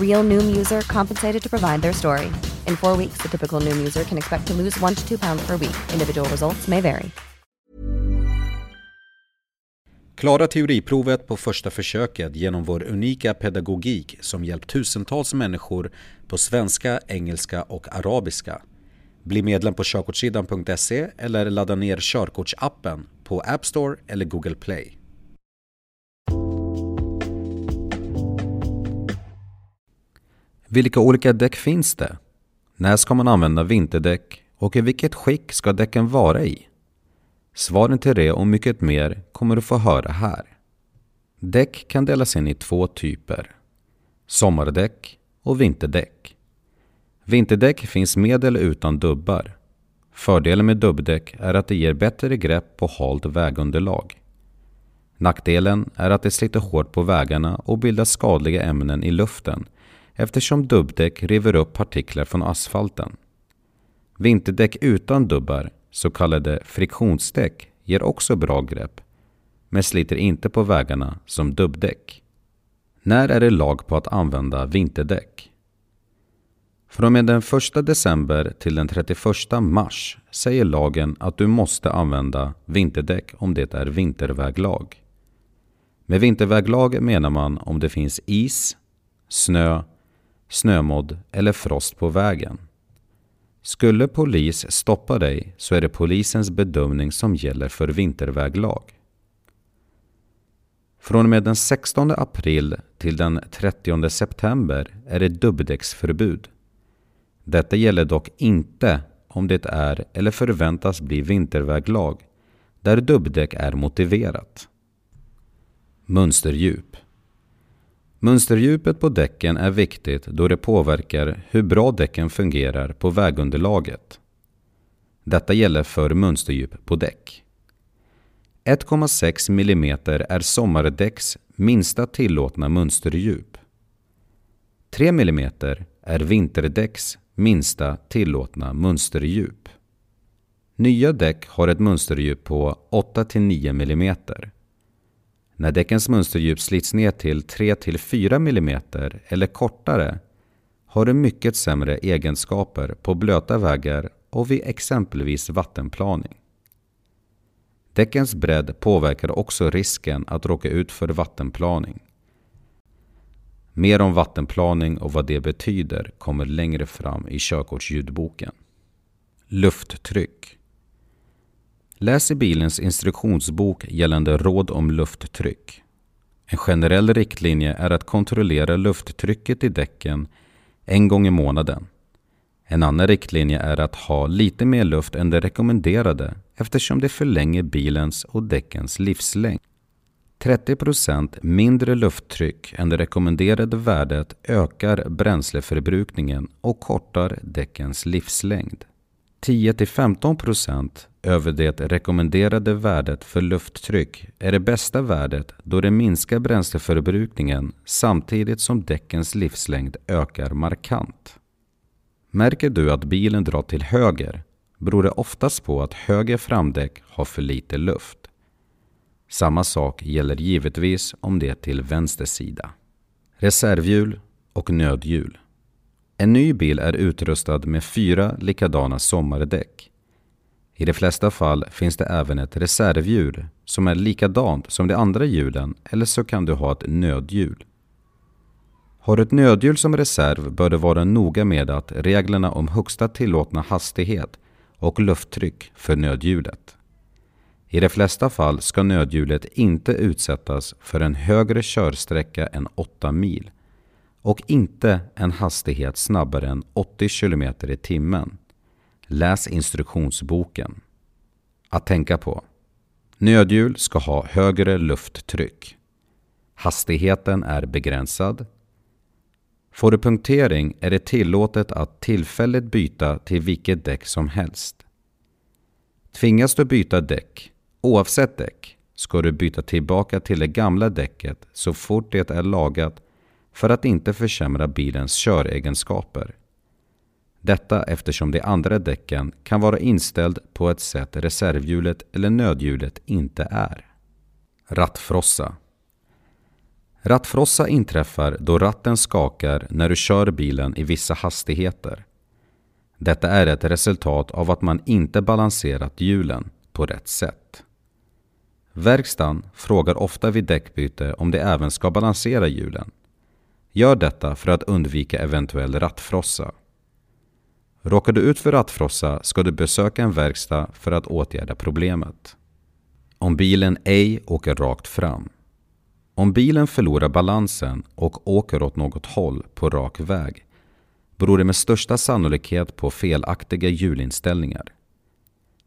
Real Noom user compensated to provide their story. In four weeks, the typical Noom user can expect to lose one to two pounds per week. Individual results may vary. Klara teoriprovet på första försöket genom vår unika pedagogik som hjälpt tusentals människor på svenska, engelska och arabiska. Bli medlem på körkortssidan.se eller ladda ner körkortsappen på App Store eller Google Play. Vilka olika däck finns det? När ska man använda vinterdäck och i vilket skick ska däcken vara i? Svaren till det och mycket mer kommer du få höra här. Däck kan delas in i två typer. Sommardäck och vinterdäck. Vinterdäck finns med eller utan dubbar. Fördelen med dubbdäck är att det ger bättre grepp på halt vägunderlag. Nackdelen är att det sliter hårt på vägarna och bildar skadliga ämnen i luften eftersom dubbdäck river upp partiklar från asfalten. Vinterdäck utan dubbar, så kallade friktionsdäck, ger också bra grepp, men sliter inte på vägarna som dubbdäck. När är det lag på att använda vinterdäck? Från och med den 1 december till den 31 mars säger lagen att du måste använda vinterdäck om det är vinterväglag. Med vinterväglag menar man om det finns is, snö, snömodd eller frost på vägen. Skulle polis stoppa dig så är det polisens bedömning som gäller för vinterväglag. Från och med den 16 april till den 30 september är det dubbdäcksförbud. Detta gäller dock inte om det är eller förväntas bli vinterväglag där dubbdäck är motiverat. Mönsterdjup Mönsterdjupet på däcken är viktigt då det påverkar hur bra däcken fungerar på vägunderlaget. Detta gäller för mönsterdjup på däck. 1,6 mm är sommardäcks minsta tillåtna mönsterdjup. 3 mm är vinterdäcks minsta tillåtna mönsterdjup. Nya däck har ett mönsterdjup på 8-9 mm. När däckens mönsterdjup slits ner till 3-4 mm eller kortare har det mycket sämre egenskaper på blöta vägar och vid exempelvis vattenplaning. Däckens bredd påverkar också risken att råka ut för vattenplaning. Mer om vattenplaning och vad det betyder kommer längre fram i körkortsljudboken. Lufttryck Läs i bilens instruktionsbok gällande råd om lufttryck. En generell riktlinje är att kontrollera lufttrycket i däcken en gång i månaden. En annan riktlinje är att ha lite mer luft än det rekommenderade eftersom det förlänger bilens och däckens livslängd. 30% mindre lufttryck än det rekommenderade värdet ökar bränsleförbrukningen och kortar däckens livslängd. 10-15 över det rekommenderade värdet för lufttryck är det bästa värdet då det minskar bränsleförbrukningen samtidigt som däckens livslängd ökar markant. Märker du att bilen drar till höger beror det oftast på att höger framdäck har för lite luft. Samma sak gäller givetvis om det är till vänster sida. Reservhjul och nödhjul. En ny bil är utrustad med fyra likadana sommardäck. I de flesta fall finns det även ett reservhjul som är likadant som de andra hjulen eller så kan du ha ett nödhjul. Har du ett nödhjul som reserv bör du vara noga med att reglerna om högsta tillåtna hastighet och lufttryck för nödhjulet. I de flesta fall ska nödhjulet inte utsättas för en högre körsträcka än 8 mil och inte en hastighet snabbare än 80 km i timmen. Läs instruktionsboken. Att tänka på. Nödhjul ska ha högre lufttryck. Hastigheten är begränsad. Får du punktering är det tillåtet att tillfälligt byta till vilket däck som helst. Tvingas du byta däck, oavsett däck, ska du byta tillbaka till det gamla däcket så fort det är lagat för att inte försämra bilens köregenskaper. Detta eftersom de andra däcken kan vara inställd på ett sätt reservhjulet eller nödhjulet inte är. Rattfrossa Rattfrossa inträffar då ratten skakar när du kör bilen i vissa hastigheter. Detta är ett resultat av att man inte balanserat hjulen på rätt sätt. Verkstaden frågar ofta vid däckbyte om de även ska balansera hjulen. Gör detta för att undvika eventuell rattfrossa. Råkar du ut för rattfrossa ska du besöka en verkstad för att åtgärda problemet. Om bilen ej åker rakt fram. Om bilen förlorar balansen och åker åt något håll på rak väg beror det med största sannolikhet på felaktiga hjulinställningar.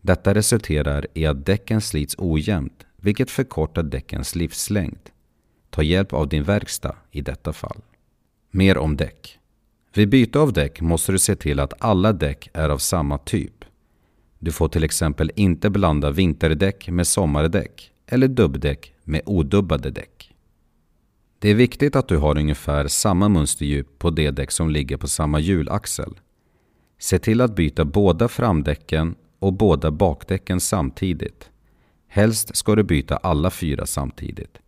Detta resulterar i att däcken slits ojämnt vilket förkortar däckens livslängd. Ta hjälp av din verkstad i detta fall. Mer om däck. Vid byte av däck måste du se till att alla däck är av samma typ. Du får till exempel inte blanda vinterdäck med sommardäck eller dubbdäck med odubbade däck. Det är viktigt att du har ungefär samma mönsterdjup på det däck som ligger på samma hjulaxel. Se till att byta båda framdäcken och båda bakdäcken samtidigt. Helst ska du byta alla fyra samtidigt.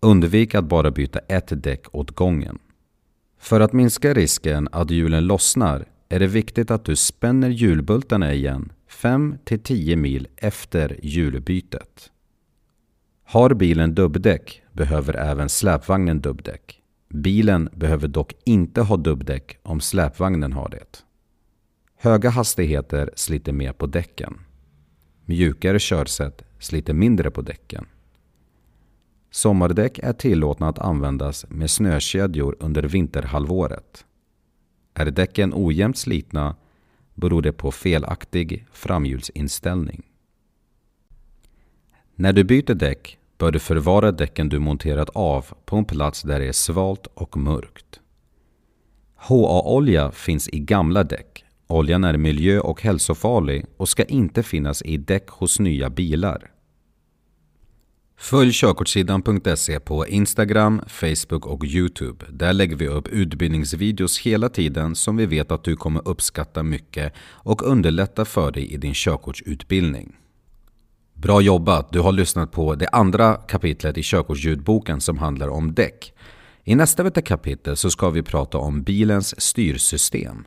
Undvik att bara byta ett däck åt gången. För att minska risken att hjulen lossnar är det viktigt att du spänner hjulbultarna igen 5-10 mil efter hjulbytet. Har bilen dubbdäck behöver även släpvagnen dubbdäck. Bilen behöver dock inte ha dubbdäck om släpvagnen har det. Höga hastigheter sliter mer på däcken. Mjukare körsätt sliter mindre på däcken. Sommardäck är tillåtna att användas med snökedjor under vinterhalvåret. Är däcken ojämnt slitna beror det på felaktig framhjulsinställning. När du byter däck bör du förvara däcken du monterat av på en plats där det är svalt och mörkt. HA-olja finns i gamla däck. Oljan är miljö och hälsofarlig och ska inte finnas i däck hos nya bilar. Följ körkortssidan.se på Instagram, Facebook och Youtube. Där lägger vi upp utbildningsvideos hela tiden som vi vet att du kommer uppskatta mycket och underlätta för dig i din körkortsutbildning. Bra jobbat! Du har lyssnat på det andra kapitlet i körkortsljudboken som handlar om däck. I nästa kapitel så ska vi prata om bilens styrsystem.